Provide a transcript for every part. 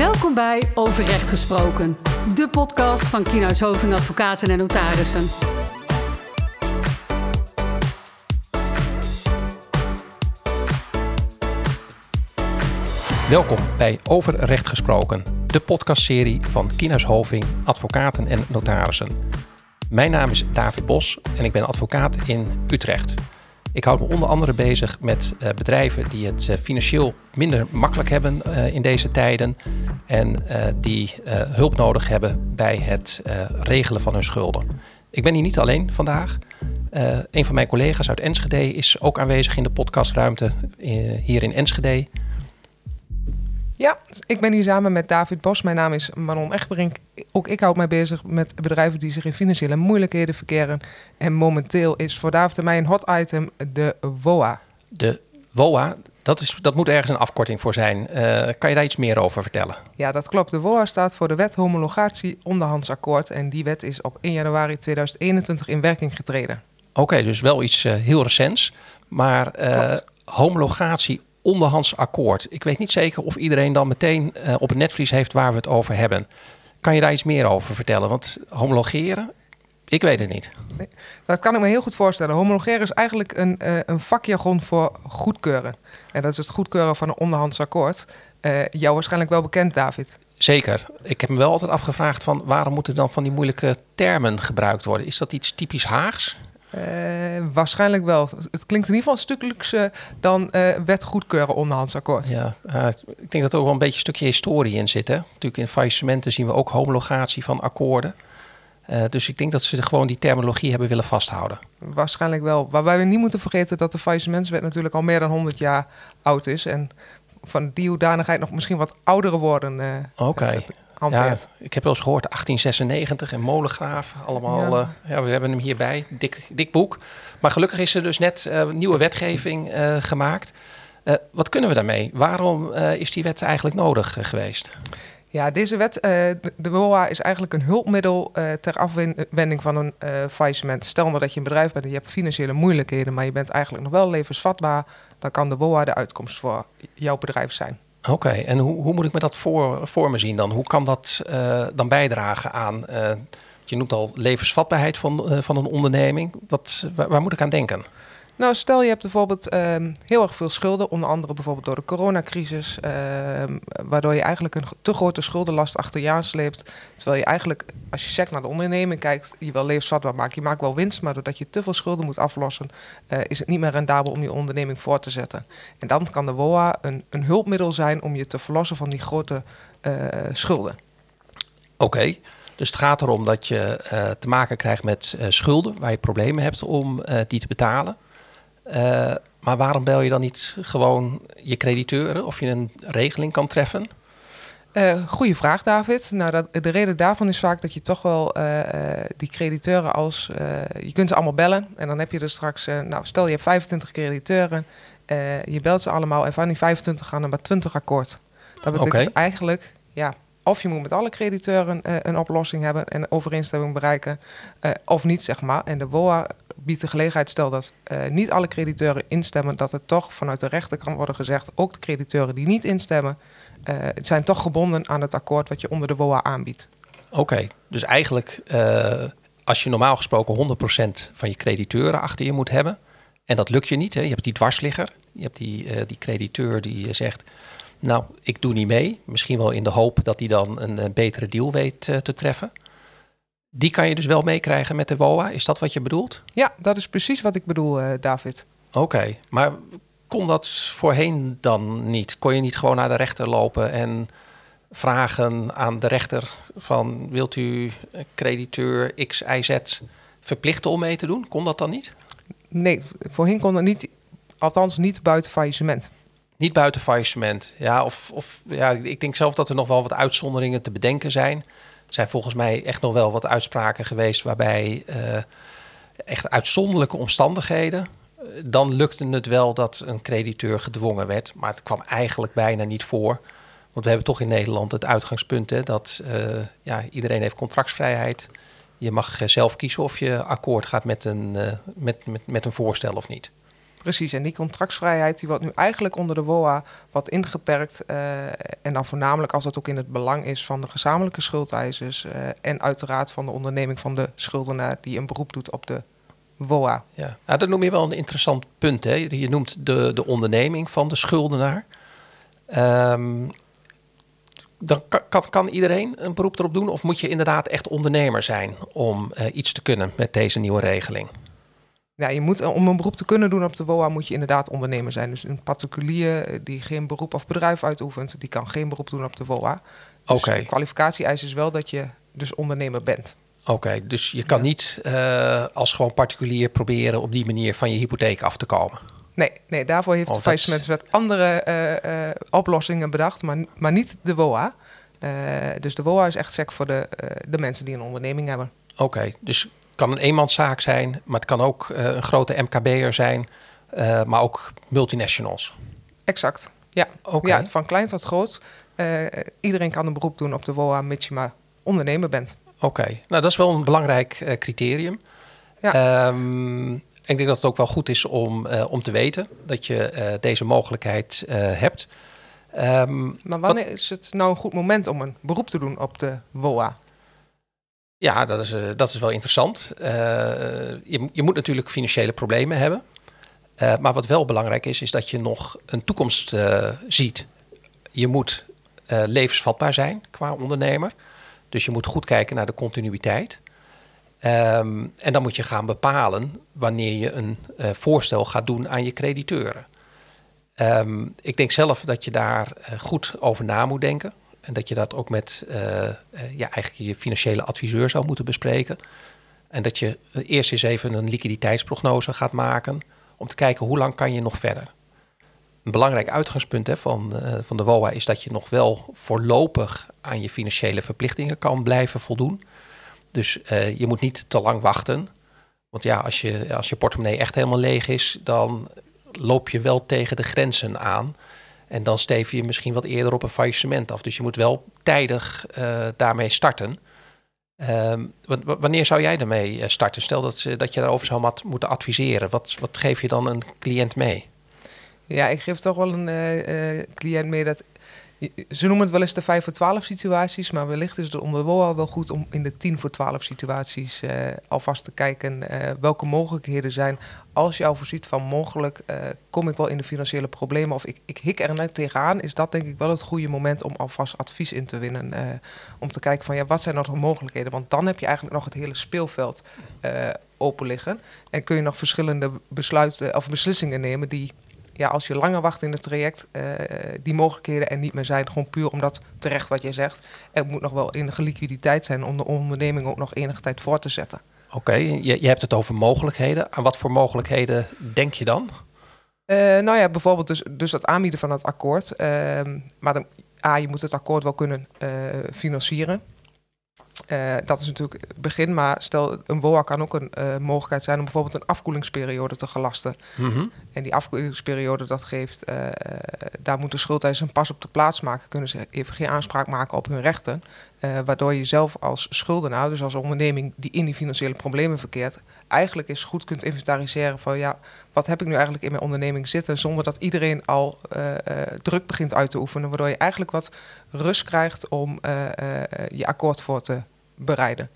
Welkom bij Over Recht Gesproken, de podcast van Kienhuis Hoving Advocaten en Notarissen. Welkom bij Over Recht Gesproken, de podcastserie van Kienhuis Hoving Advocaten en Notarissen. Mijn naam is David Bos en ik ben advocaat in Utrecht. Ik houd me onder andere bezig met uh, bedrijven die het uh, financieel minder makkelijk hebben uh, in deze tijden en die hulp nodig hebben bij het regelen van hun schulden. Ik ben hier niet alleen vandaag. een van mijn collega's uit Enschede is ook aanwezig in de podcastruimte hier in Enschede. Ja, ik ben hier samen met David Bos. Mijn naam is Manon Echtbrink. Ook ik houd mij bezig met bedrijven die zich in financiële moeilijkheden verkeren. En momenteel is voor David en mij een hot item de WOA. De WOA, dat, is, dat moet ergens een afkorting voor zijn. Uh, kan je daar iets meer over vertellen? Ja, dat klopt. De WOA staat voor de Wet Homologatie Onderhandsakkoord. En die wet is op 1 januari 2021 in werking getreden. Oké, okay, dus wel iets uh, heel recents. Maar uh, homologatie onderhands akkoord. Ik weet niet zeker of iedereen dan meteen uh, op het netvlies heeft waar we het over hebben. Kan je daar iets meer over vertellen? Want homologeren, ik weet het niet. Nee, dat kan ik me heel goed voorstellen. Homologeren is eigenlijk een, uh, een vakjargon voor goedkeuren. En dat is het goedkeuren van een onderhands akkoord. Uh, jou waarschijnlijk wel bekend, David. Zeker. Ik heb me wel altijd afgevraagd van waarom moeten dan van die moeilijke termen gebruikt worden? Is dat iets typisch Haags? Uh, waarschijnlijk wel. Het klinkt in ieder geval een stuk luxe dan uh, wet goedkeuren onderhandsakkoord. Ja, uh, ik denk dat er ook wel een beetje een stukje historie in zit. Hè? Natuurlijk in faillissementen zien we ook homologatie van akkoorden. dus ik denk dat ze gewoon die terminologie hebben willen vasthouden. Waarschijnlijk wel. Waarbij we niet moeten vergeten dat de faillissementswet natuurlijk al meer dan 100 jaar oud is. En van die hoedanigheid nog misschien wat oudere woorden. Oké. Okay. Ja, ik heb wel eens gehoord 1896 en Molengraaf. Allemaal, ja. Uh, ja we hebben hem hierbij. Dik, dik boek. Maar gelukkig is er dus net uh, nieuwe wetgeving uh, gemaakt. wat kunnen we daarmee? Waarom is die wet eigenlijk nodig geweest? Ja, deze wet, de WOA, is eigenlijk een hulpmiddel ter afwending van een faillissement. Stel nou dat je een bedrijf bent en je hebt financiële moeilijkheden, maar je bent eigenlijk nog wel levensvatbaar, dan kan de WOA de uitkomst voor jouw bedrijf zijn. Oké, en hoe, hoe moet ik me dat voor, voor me zien dan? Hoe kan dat uh, dan bijdragen aan, uh, je noemt al levensvatbaarheid van, uh, van een onderneming. Wat, waar, moet ik aan denken? Nou, stel je hebt bijvoorbeeld ehm, heel erg veel schulden, onder andere bijvoorbeeld door de coronacrisis, ehm, waardoor je eigenlijk een te grote schuldenlast achter je aansleept. Terwijl je eigenlijk, als je sec naar de onderneming kijkt, je wel levensvatbaar maakt. Je maakt wel winst, maar doordat je te veel schulden moet aflossen, uh, is het niet meer rendabel om je onderneming voor te zetten. En dan kan de WOA een, een hulpmiddel zijn om je te verlossen van die grote uh, schulden. Oké. Dus het gaat erom dat je uh, te maken krijgt met schulden waar je problemen hebt om die te betalen. Uh, maar waarom bel je dan niet gewoon je crediteuren of je een regeling kan treffen? Uh, goeie vraag, David. Nou, dat, de reden daarvan is vaak dat je toch wel uh, die crediteuren als... je kunt ze allemaal bellen en dan heb je er straks... nou, stel je hebt 25 crediteuren, je belt ze allemaal en van die 25 gaan er maar 20 akkoord. Dat betekent okay. eigenlijk, ja, of je moet met alle crediteuren een oplossing hebben en overeenstemming bereiken, of niet, zeg maar. En de WOA biedt de gelegenheid, stel dat uh, niet alle crediteuren instemmen, dat het toch vanuit de rechter kan worden gezegd, ook de crediteuren die niet instemmen, uh, zijn toch gebonden aan het akkoord wat je onder de WOA aanbiedt. Oké, dus eigenlijk uh, als je normaal gesproken 100% van je crediteuren achter je moet hebben, en dat lukt je niet, hè? je hebt die dwarsligger, je hebt die, die crediteur die zegt, nou, ik doe niet mee, misschien wel in de hoop dat hij dan een betere deal weet te treffen. Die kan je dus wel meekrijgen met de WOA. Is dat wat je bedoelt? Ja, dat is precies wat ik bedoel, uh, David. Oké, okay, maar kon dat voorheen dan niet? Kon je niet gewoon naar de rechter lopen en vragen aan de rechter van wilt u crediteur X, Y, Z verplichten om mee te doen? Kon dat dan niet? Nee, voorheen kon dat niet, althans niet buiten faillissement. Niet buiten faillissement, ja. Of, of ja, ik denk zelf dat er nog wel wat uitzonderingen te bedenken zijn zijn volgens mij echt nog wel wat uitspraken geweest waarbij uh, echt uitzonderlijke omstandigheden. Uh, dan lukte het wel dat een crediteur gedwongen werd, maar het kwam eigenlijk bijna niet voor. Want we hebben toch in Nederland het uitgangspunt hè, dat uh, ja, iedereen heeft contractsvrijheid. Je mag zelf kiezen of je akkoord gaat met een, met, met, met een voorstel of niet. Precies, en die contractsvrijheid die wordt nu eigenlijk onder de WOA wat ingeperkt. eh, en dan voornamelijk als dat ook in het belang is van de gezamenlijke schuldeisers. eh, en uiteraard van de onderneming van de schuldenaar die een beroep doet op de WOA. Ja, nou, dat noem je wel een interessant punt. Hè? Je noemt de, de onderneming van de schuldenaar. Ehm, dan kan, kan, iedereen een beroep erop doen? Of moet je inderdaad echt ondernemer zijn om eh, iets te kunnen met deze nieuwe regeling? Ja, je moet, eh, om een beroep te kunnen doen op de WOA moet je inderdaad ondernemer zijn. Dus een particulier eh, die geen beroep of bedrijf uitoefent, die kan geen beroep doen op de WOA. Dus Oké. de kwalificatie-eis is wel dat je dus ondernemer bent. Oké, dus je kan Ja. niet eh, als gewoon particulier proberen op die manier van je hypotheek af te komen. Nee, nee daarvoor heeft Oh, de faillissementswet andere oplossingen bedacht, maar, maar niet de WOA. Dus de WOA is echt sec voor de, de mensen die een onderneming hebben. Oké, dus kan een eenmanszaak zijn, maar het kan ook eh, een grote MKB'er zijn, eh, maar ook multinationals. Exact. Ja, ja van klein tot groot. Eh, iedereen kan een beroep doen op de WOA, mits je maar ondernemer bent. oké. Nou, dat is wel een belangrijk criterium. Ja. Ehm, ik denk dat het ook wel goed is om, om te weten dat je deze mogelijkheid hebt. Ehm, Maar wanneer is het nou een goed moment om een beroep te doen op de WOA? Ja, dat is, eh, dat is wel interessant. Eh, je, je moet natuurlijk financiële problemen hebben. Eh, maar wat wel belangrijk is, is dat je nog een toekomst ziet. Je moet levensvatbaar zijn qua ondernemer. Dus je moet goed kijken naar de continuïteit. Ehm, en dan moet je gaan bepalen wanneer je een voorstel gaat doen aan je crediteuren. Ehm, ik denk zelf dat je daar goed over na moet denken. En dat je dat ook met eh, ja, eigenlijk je financiële adviseur zou moeten bespreken. En dat je eerst eens even een liquiditeitsprognose gaat maken. Om te kijken hoe lang kan je nog verder. Een belangrijk uitgangspunt hè, van, eh, van de WOA is dat je nog wel voorlopig aan je financiële verplichtingen kan blijven voldoen. Dus je moet niet te lang wachten. Want ja, als je, als je portemonnee echt helemaal leeg is, dan loop je wel tegen de grenzen aan. En dan steef je misschien wat eerder op een faillissement af. Dus je moet wel tijdig eh, daarmee starten. Ehm, wa- wa- wanneer zou jij daarmee eh, starten? Stel dat, ze- dat je daarover zou moeten adviseren. Wat, wat geef je dan een cliënt mee? Ja, ik geef toch wel een eh, cliënt mee dat... Ze noemen het wel eens de 5 voor 12 situaties, maar wellicht is het onder WOA wel goed om in de 10 voor 12 situaties eh, alvast te kijken eh, welke mogelijkheden zijn. Als je al voorziet van mogelijk eh, kom ik wel in de financiële problemen of ik, ik hik er net tegenaan, is dat denk ik wel het goede moment om alvast advies in te winnen. om te kijken van ja, wat zijn nog mogelijkheden? Want dan heb je eigenlijk nog het hele speelveld open liggen en kun je nog verschillende besluiten of beslissingen nemen die ja, als je langer wacht in het traject, eh, die mogelijkheden er niet meer zijn. Gewoon puur omdat, terecht wat je zegt, er moet nog wel enige liquiditeit zijn om de onderneming ook nog enige tijd voor te zetten. Oké, je, je hebt het over mogelijkheden. Aan wat voor mogelijkheden denk je dan? Eh, nou ja, bijvoorbeeld dus, dus het aanbieden van het akkoord. Ehm, maar dan, A, je moet het akkoord wel kunnen eh, financieren. Eh, dat is natuurlijk het begin, maar stel een WOA kan ook een eh, mogelijkheid zijn om bijvoorbeeld een afkoelingsperiode te gelasten. Mhm. En die afkoelingsperiode, dat geeft, eh, daar moeten schuldeisers een pas op de plaats maken. Kunnen ze even geen aanspraak maken op hun rechten. Waardoor je zelf als schuldenaar, dus als onderneming die in die financiële problemen verkeert, eigenlijk eens goed kunt inventariseren van ja, wat heb ik nu eigenlijk in mijn onderneming zitten, zonder dat iedereen al druk begint uit te oefenen. Waardoor je eigenlijk wat rust krijgt om je akkoord voor te bereiden.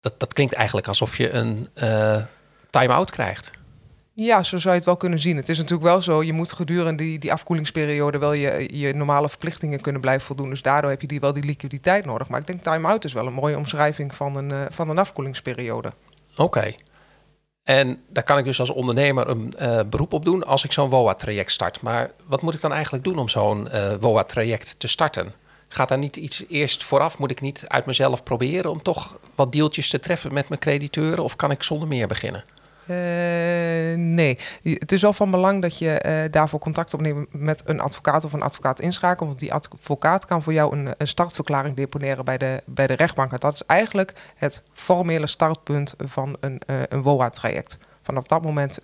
Dat, dat klinkt eigenlijk alsof je een eh time-out krijgt. Ja, zo zou je het wel kunnen zien. Het is natuurlijk wel zo, je moet gedurende die, die afkoelingsperiode wel je, je normale verplichtingen kunnen blijven voldoen. Dus daardoor heb je die, wel die liquiditeit nodig. Maar ik denk time-out is wel een mooie omschrijving van een, eh, van een afkoelingsperiode. Oké. En daar kan ik dus als ondernemer een eh, beroep op doen als ik zo'n WOA-traject start. Maar wat moet ik dan eigenlijk doen om zo'n WOA-traject te starten? Gaat daar niet iets eerst vooraf? Moet ik niet uit mezelf proberen om toch wat deeltjes te treffen met mijn crediteuren? Of kan ik zonder meer beginnen? Eh, nee, het is wel van belang dat je eh, daarvoor contact opneemt met een advocaat of een advocaat inschakelen. Want die advocaat kan voor jou een, startverklaring deponeren bij de, bij de rechtbank. Dat is eigenlijk het formele startpunt van een, eh, een WOA-traject. Vanaf dat moment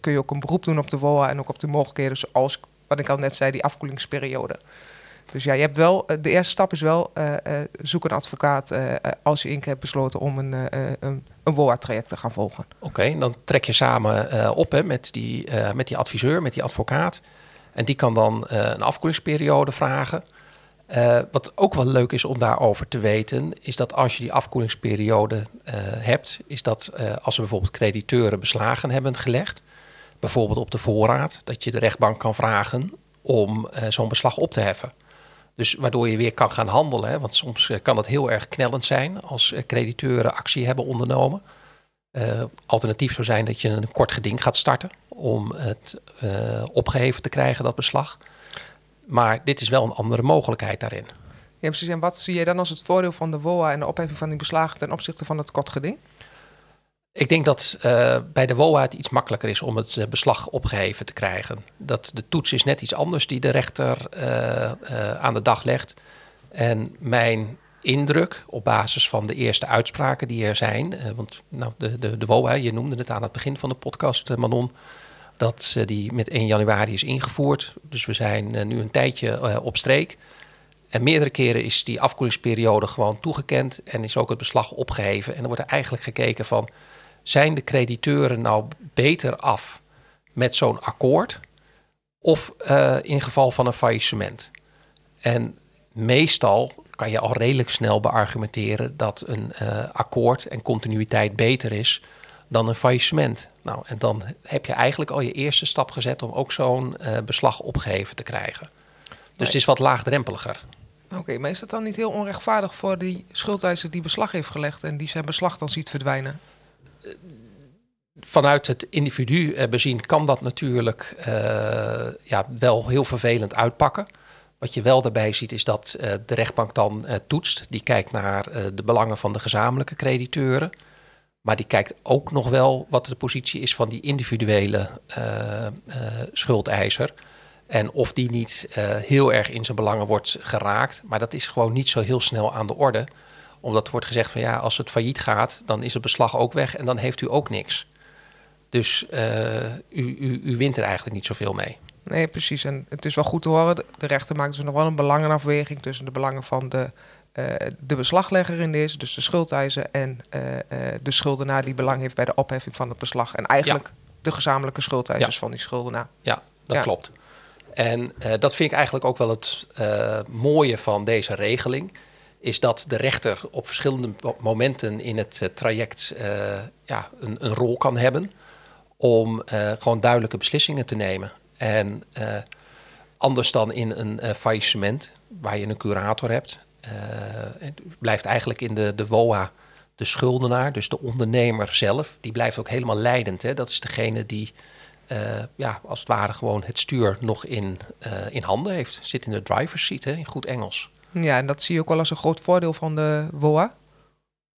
kun je ook een beroep doen op de WOA en ook op de mogelijkheden zoals, wat ik al net zei, die afkoelingsperiode. Dus ja, je hebt wel, de eerste stap is wel uh, uh, zoek een advocaat als je keer hebt besloten om een, een, een WOA-traject te gaan volgen. Oké, dan trek je samen op hè, met, die, met die adviseur, met die advocaat. En die kan dan een afkoelingsperiode vragen. wat ook wel leuk is om daarover te weten, is dat als je die afkoelingsperiode hebt, is dat als er bijvoorbeeld crediteuren beslagen hebben gelegd, bijvoorbeeld op de voorraad, dat je de rechtbank kan vragen om zo'n beslag op te heffen. Dus waardoor je weer kan gaan handelen. Hè? Want soms eh, kan dat heel erg knellend zijn als eh, crediteuren actie hebben ondernomen. Uh, alternatief zou zijn dat je een kort geding gaat starten om het opgeheven te krijgen, dat beslag. Maar dit is wel een andere mogelijkheid daarin. Ja, precies. En wat zie je dan als het voordeel van de WOA en de opheffing van die beslagen ten opzichte van het kort geding? Ik denk dat uh, bij de WOA het iets makkelijker is om het uh, beslag opgeheven te krijgen. Dat de toets is net iets anders die de rechter uh, aan de dag legt. En mijn indruk op basis van de eerste uitspraken die er zijn, want nou, de, de, de WOA, je noemde het aan het begin van de podcast, Manon, dat die met 1 januari is ingevoerd. Dus we zijn nu een tijdje op streek. En meerdere keren is die afkoelingsperiode gewoon toegekend en is ook het beslag opgeheven. En dan wordt er eigenlijk gekeken van zijn de crediteuren nou beter af met zo'n akkoord of uh, in geval van een faillissement? En meestal kan je al redelijk snel beargumenteren dat een uh, akkoord en continuïteit beter is dan een faillissement. Nou, en dan heb je eigenlijk al je eerste stap gezet om ook zo'n uh, beslag opgeheven te krijgen. Dus nee. het is wat laagdrempeliger. Oké, okay, maar is dat dan niet heel onrechtvaardig voor die schuldeiser die beslag heeft gelegd en die zijn beslag dan ziet verdwijnen? Vanuit het individu uh, bezien kan dat natuurlijk uh, ja, wel heel vervelend uitpakken. Wat je wel daarbij ziet is dat uh, de rechtbank dan toetst. Die kijkt naar de belangen van de gezamenlijke crediteuren. Maar die kijkt ook nog wel wat de positie is van die individuele schuldeiser. En of die niet heel erg in zijn belangen wordt geraakt. Maar dat is gewoon niet zo heel snel aan de orde omdat er wordt gezegd van ja, als het failliet gaat, dan is het beslag ook weg en dan heeft u ook niks. Dus uh, u, u, u wint er eigenlijk niet zoveel mee. Nee, precies. En het is wel goed te horen, de rechter maakt dus nog wel een belangenafweging tussen de belangen van de, uh, de beslaglegger in deze, dus de schuldeiser, en uh, de schuldenaar die belang heeft bij de opheffing van het beslag. En eigenlijk ja. de gezamenlijke schuldeisers ja. van die schuldenaar. Ja, dat ja. klopt. En dat vind ik eigenlijk ook wel het mooie van deze regeling is dat de rechter op verschillende momenten in het uh, traject uh, ja, een, een, rol kan hebben om uh, gewoon duidelijke beslissingen te nemen. En anders dan in een faillissement, waar je een curator hebt, blijft eigenlijk in de, de WOA de schuldenaar, dus de ondernemer zelf, die blijft ook helemaal leidend. Hè? Dat is degene die ja, als het ware gewoon het stuur nog in, in handen heeft. Zit in de driver's seat, hè, in goed Engels. Ja, en dat zie je ook wel als een groot voordeel van de WOA.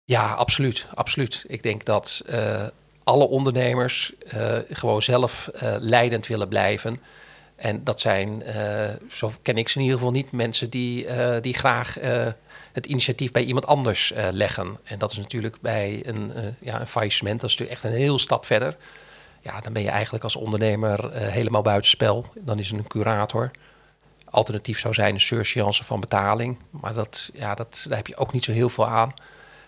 Ja, absoluut. absoluut. Ik denk dat uh, alle ondernemers uh, gewoon zelf uh, leidend willen blijven. En dat zijn, zo ken ik ze in ieder geval niet, mensen die, die graag het initiatief bij iemand anders leggen. En dat is natuurlijk bij een, ja, een faillissement, dat is natuurlijk echt een heel stap verder. Ja, dan ben je eigenlijk als ondernemer helemaal buitenspel. Dan is een curator alternatief zou zijn een surseance van betaling. Maar dat, ja, dat, daar heb je ook niet zo heel veel aan.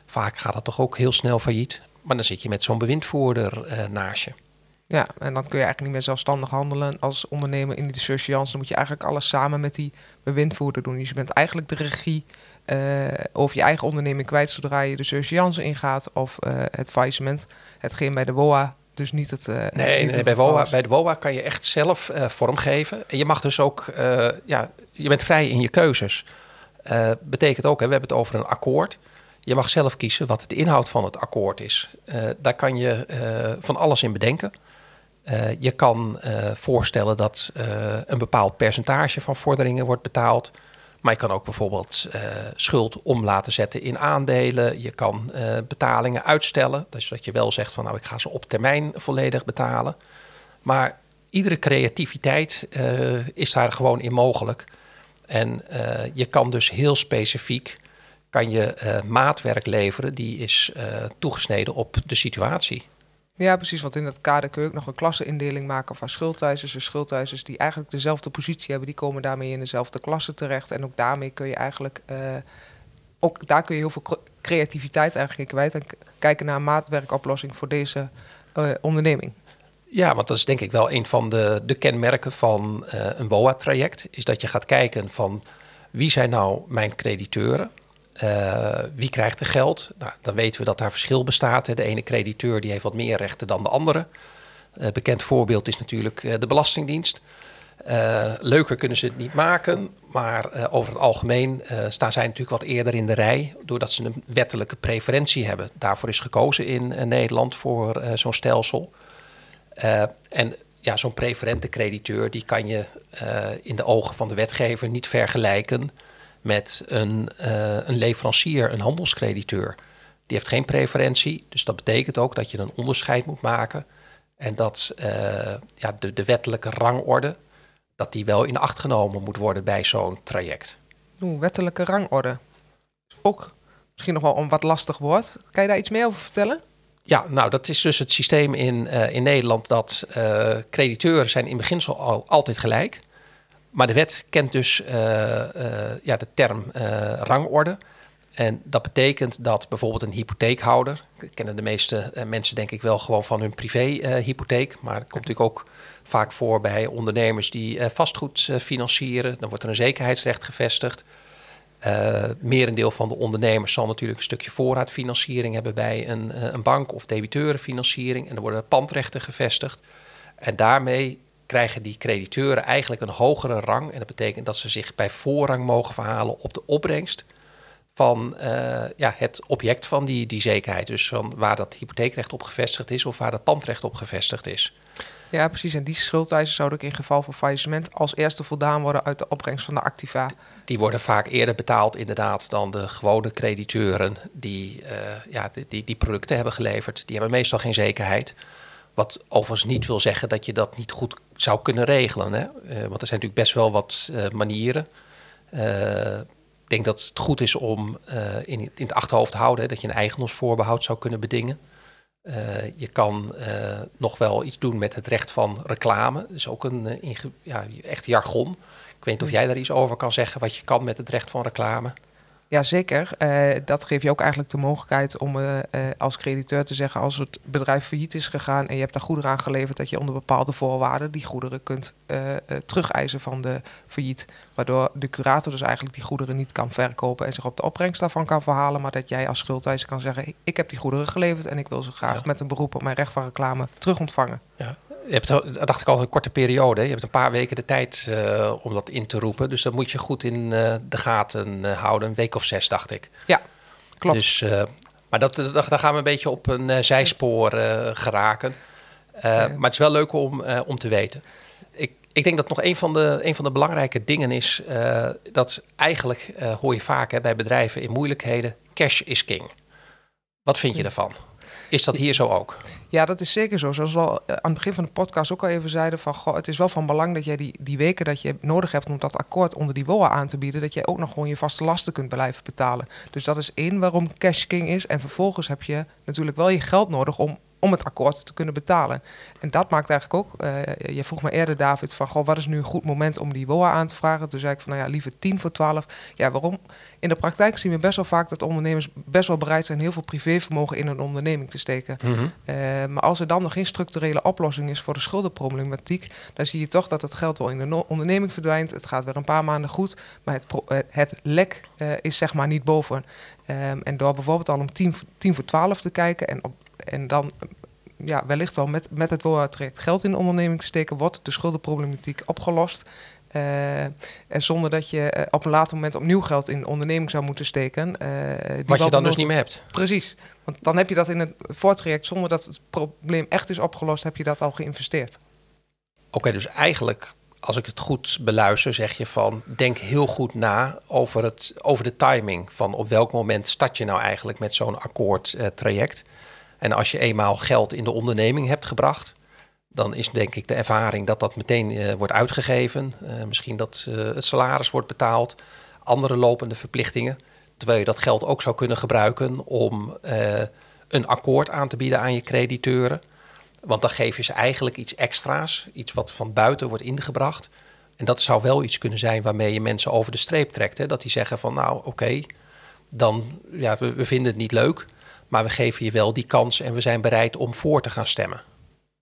Vaak gaat dat toch ook heel snel failliet. Maar dan zit je met zo'n bewindvoerder uh, naast je. Ja, en dan kun je eigenlijk niet meer zelfstandig handelen als ondernemer in die surseance. Dan moet je eigenlijk alles samen met die bewindvoerder doen. Dus je bent eigenlijk de regie uh, over je eigen onderneming kwijt zodra je de surseance ingaat of uh, het faillissement. Hetgeen bij de WOA dus niet het. Uh, nee, niet nee bij, WOA, bij de WOA kan je echt zelf uh, vormgeven. En je mag dus ook, uh, ja, je bent vrij in je keuzes. betekent ook, hè, we hebben het over een akkoord. Je mag zelf kiezen wat de inhoud van het akkoord is. daar kan je van alles in bedenken. je kan voorstellen dat een bepaald percentage van vorderingen wordt betaald. Maar je kan ook bijvoorbeeld uh, schuld om laten zetten in aandelen. Je kan uh, betalingen uitstellen. Dus dat je wel zegt van nou ik ga ze op termijn volledig betalen. Maar iedere creativiteit uh, is daar gewoon in mogelijk. En je kan dus heel specifiek kan je maatwerk leveren die is toegesneden op de situatie. Ja, precies. Want in dat kader kun je ook nog een klasseindeling maken van schuldeisers. Dus schuldeisers die eigenlijk dezelfde positie hebben, die komen daarmee in dezelfde klasse terecht. En ook daarmee kun je eigenlijk, uh, ook daar kun je heel veel creativiteit eigenlijk in kwijt. En kijken naar een maatwerkoplossing voor deze uh, onderneming. Ja, want dat is denk ik wel een van de, de kenmerken van uh, een WOA-traject. Is dat je gaat kijken van wie zijn nou mijn crediteuren? Uh, wie krijgt er geld? Nou, dan weten we dat daar verschil bestaat. Hè. De ene crediteur die heeft wat meer rechten dan de andere. Uh, bekend voorbeeld is natuurlijk uh, de Belastingdienst. leuker kunnen ze het niet maken, maar over het algemeen staan zij natuurlijk wat eerder in de rij, doordat ze een wettelijke preferentie hebben. Daarvoor is gekozen in Nederland voor zo'n stelsel. en ja, zo'n preferente crediteur, die kan je in de ogen van de wetgever niet vergelijken met een, uh, een leverancier, een handelscrediteur. Die heeft geen preferentie, dus dat betekent ook dat je een onderscheid moet maken. En dat uh, ja, de, de wettelijke rangorde, dat die wel in acht genomen moet worden bij zo'n traject. Oeh, wettelijke rangorde. Ook misschien nog wel een wat lastig woord. Kan je daar iets meer over vertellen? Ja, nou dat is dus het systeem in, uh, in Nederland dat crediteuren zijn in beginsel al, altijd gelijk maar de wet kent dus uh, uh, ja, de term uh, rangorde. En dat betekent dat bijvoorbeeld een hypotheekhouder, kennen de meeste mensen denk ik wel gewoon van hun privéhypotheek, maar het komt natuurlijk ook vaak voor bij ondernemers die vastgoed financieren. Dan wordt er een zekerheidsrecht gevestigd. merendeel van de ondernemers zal natuurlijk een stukje voorraadfinanciering hebben bij een, een bank of debiteurenfinanciering. En er worden pandrechten gevestigd. En daarmee krijgen die crediteuren eigenlijk een hogere rang. En dat betekent dat ze zich bij voorrang mogen verhalen op de opbrengst van uh, ja, het object van die, die zekerheid. Dus van waar dat hypotheekrecht op gevestigd is of waar dat pandrecht op gevestigd is. Ja, precies. En die schuldeisen zouden ook in geval van faillissement als eerste voldaan worden uit de opbrengst van de activa. Die worden vaak eerder betaald, inderdaad, dan de gewone crediteuren die, uh, ja, die, die producten hebben geleverd. Die hebben meestal geen zekerheid. Wat overigens niet wil zeggen dat je dat niet goed zou kunnen regelen. Hè? Uh, want er zijn natuurlijk best wel wat uh, manieren. Uh, ik denk dat het goed is om in, in, het achterhoofd te houden dat je een eigendomsvoorbehoud zou kunnen bedingen. je kan nog wel iets doen met het recht van reclame. Dat is ook een ja, echt jargon. Ik weet niet of jij daar iets over kan zeggen, wat je kan met het recht van reclame. Ja, zeker. Uh, dat geeft je ook eigenlijk de mogelijkheid om uh, uh, als crediteur te zeggen... als het bedrijf failliet is gegaan en je hebt daar goederen aan geleverd... dat je onder bepaalde voorwaarden die goederen kunt terugeisen van de failliet. Waardoor de curator dus eigenlijk die goederen niet kan verkopen... en zich op de opbrengst daarvan kan verhalen... maar dat jij als schuldeiser kan zeggen... ik heb die goederen geleverd en ik wil ze graag ja. met een beroep op mijn recht van reclame terug ontvangen. Ja je hebt, dacht ik al, een korte periode. Je hebt een paar weken de tijd uh, om dat in te roepen. Dus dat moet je goed in uh, de gaten uh, houden. Een week of zes, dacht ik. Ja, klopt. Dus, maar dat, dat, daar gaan we een beetje op een zijspoor geraken. Ja. Maar het is wel leuk om, om te weten. Ik, ik denk dat nog een van de, een van de belangrijke dingen is... dat eigenlijk hoor je vaak hè, bij bedrijven in moeilijkheden... cash is king. Wat vind je daarvan? Is dat hier zo ook? Ja, dat is zeker zo. Zoals we al aan het begin van de podcast ook al even zeiden: van goh, het is wel van belang dat jij die, die weken dat je nodig hebt om dat akkoord onder die WOA aan te bieden, dat jij ook nog gewoon je vaste lasten kunt blijven betalen. Dus dat is één waarom Cash King is. En vervolgens heb je natuurlijk wel je geld nodig om om het akkoord te kunnen betalen. En dat maakt eigenlijk ook, uh, je vroeg me eerder David van, goh, wat is nu een goed moment om die WOA aan te vragen? Toen zei ik van, nou ja, liever 10 voor 12. Ja, waarom? In de praktijk zien we best wel vaak dat ondernemers best wel bereid zijn heel veel privévermogen in een onderneming te steken. Mm -hmm. uh, maar als er dan nog geen structurele oplossing is voor de schuldenproblematiek, dan zie je toch dat het geld wel in de no onderneming verdwijnt. Het gaat weer een paar maanden goed, maar het, het lek uh, is zeg maar niet boven. Um, en door bijvoorbeeld al om 10, 10 voor 12 te kijken en op en dan ja, wellicht wel met, met het WOA-traject geld in de onderneming te steken, wordt de schuldenproblematiek opgelost. Uh, en zonder dat je uh, op een later moment opnieuw geld in de onderneming zou moeten steken. Uh, die Wat je dan dus niet meer hebt. Precies. Want dan heb je dat in het voortraject, zonder dat het probleem echt is opgelost, heb je dat al geïnvesteerd. Oké, okay, dus eigenlijk, als ik het goed beluister, zeg je van denk heel goed na over, het, over de timing. Van op welk moment start je nou eigenlijk met zo'n akkoordtraject. En als je eenmaal geld in de onderneming hebt gebracht, dan is denk ik de ervaring dat dat meteen uh, wordt uitgegeven. Uh, misschien dat uh, het salaris wordt betaald, andere lopende verplichtingen. Terwijl je dat geld ook zou kunnen gebruiken om een akkoord aan te bieden aan je crediteuren. Want dan geef je ze eigenlijk iets extra's, iets wat van buiten wordt ingebracht. En dat zou wel iets kunnen zijn waarmee je mensen over de streep trekt. Hè? Dat die zeggen van nou oké, dan ja, we vinden het niet leuk, maar we geven je wel die kans en we zijn bereid om voor te gaan stemmen.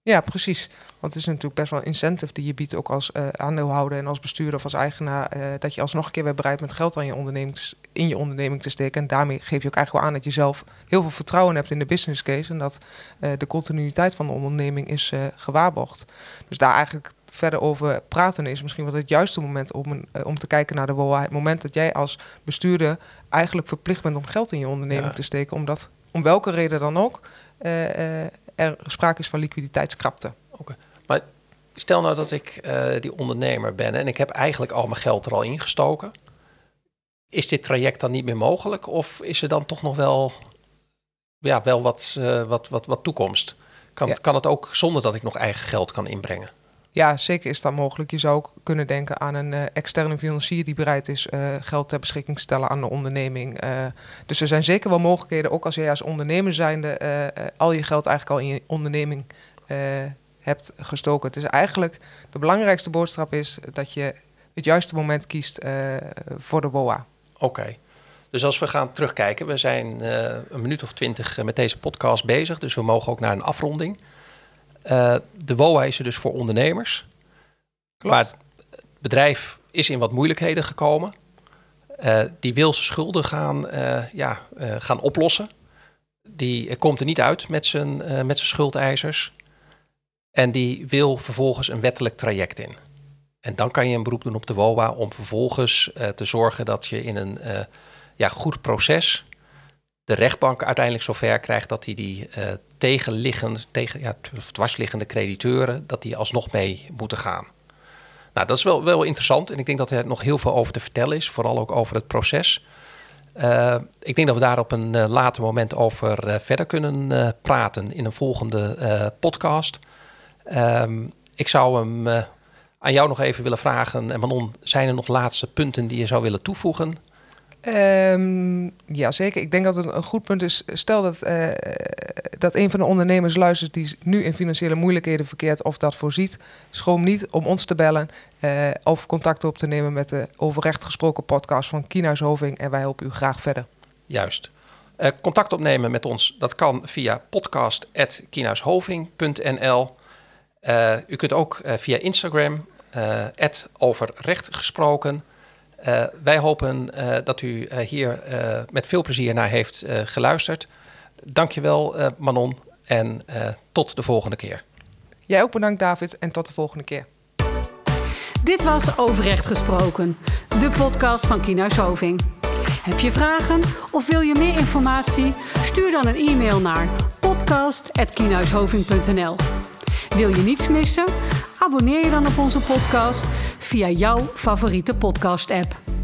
Ja, precies. Want het is natuurlijk best wel een incentive die je biedt, ook als uh, aandeelhouder en als bestuurder of als eigenaar, uh, dat je alsnog een keer weer bereid bent geld aan je onderneming, in je onderneming te steken. En daarmee geef je ook eigenlijk wel aan dat je zelf heel veel vertrouwen hebt in de business case en dat uh, de continuïteit van de onderneming is gewaarborgd. Dus daar eigenlijk verder over praten is misschien wel het juiste moment om, een, om te kijken naar de WOA. Het moment dat jij als bestuurder eigenlijk verplicht bent om geld in je onderneming ja. te steken, omdat om welke reden dan ook er sprake is van liquiditeitskrapte. Okay. Maar stel nou dat ik uh, die ondernemer ben en ik heb eigenlijk al mijn geld er al ingestoken. Is dit traject dan niet meer mogelijk? Of is er dan toch nog wel, ja, wel wat, wat, wat, wat toekomst? Kan, ja. kan het ook zonder dat ik nog eigen geld kan inbrengen? Ja, zeker is dat mogelijk. Je zou ook kunnen denken aan een uh, externe financier die bereid is uh, geld ter beschikking te stellen aan de onderneming. Uh, dus er zijn zeker wel mogelijkheden, ook als jij als ondernemer zijnde al je geld eigenlijk al in je onderneming hebt gestoken. Het is eigenlijk de belangrijkste boodschap is dat je het juiste moment kiest voor de WOA. Oké. Dus als we gaan terugkijken, we zijn een minuut of twintig met deze podcast bezig, dus we mogen ook naar een afronding. Uh, de WOA is er dus voor ondernemers. Klopt. Maar het bedrijf is in wat moeilijkheden gekomen. Uh, die wil zijn schulden gaan, uh, ja, gaan oplossen. Die komt er niet uit met zijn, met zijn schuldeisers. En die wil vervolgens een wettelijk traject in. En dan kan je een beroep doen op de WOA om vervolgens te zorgen dat je in een ja, goed proces de rechtbank uiteindelijk zover krijgt dat hij die uh, tegenliggende, tegen, ja, dwarsliggende crediteuren, dat die alsnog mee moeten gaan. Nou, dat is wel, wel interessant en ik denk dat er nog heel veel over te vertellen is, vooral ook over het proces. Uh, ik denk dat we daar op een uh, later moment over verder kunnen praten in een volgende podcast. Um, ik zou hem aan jou nog even willen vragen, en Manon, zijn er nog laatste punten die je zou willen toevoegen? Um, ja, zeker. Ik denk dat het een goed punt is. Stel dat, uh, dat een van de ondernemers luistert die nu in financiële moeilijkheden verkeert of dat voorziet. Schroom niet om ons te bellen uh, of contact op te nemen met de overrecht gesproken podcast van Kienhuis Hoving. En wij helpen u graag verder. Juist. Uh, contact opnemen met ons, dat kan via podcast.kienhuishoving.nl. u kunt ook via Instagram, overrecht gesproken. Uh, wij hopen uh, dat u uh, hier met veel plezier naar heeft geluisterd. Dankjewel Manon en tot de volgende keer. Jij ook bedankt David en tot de volgende keer. Dit was Overrecht Gesproken, de podcast van Kienhuis Hoving. Heb je vragen of wil je meer informatie? Stuur dan een e-mail naar podcast.kienhuishoving.nl Wil je niets missen? Abonneer je dan op onze podcast via jouw favoriete podcast-app.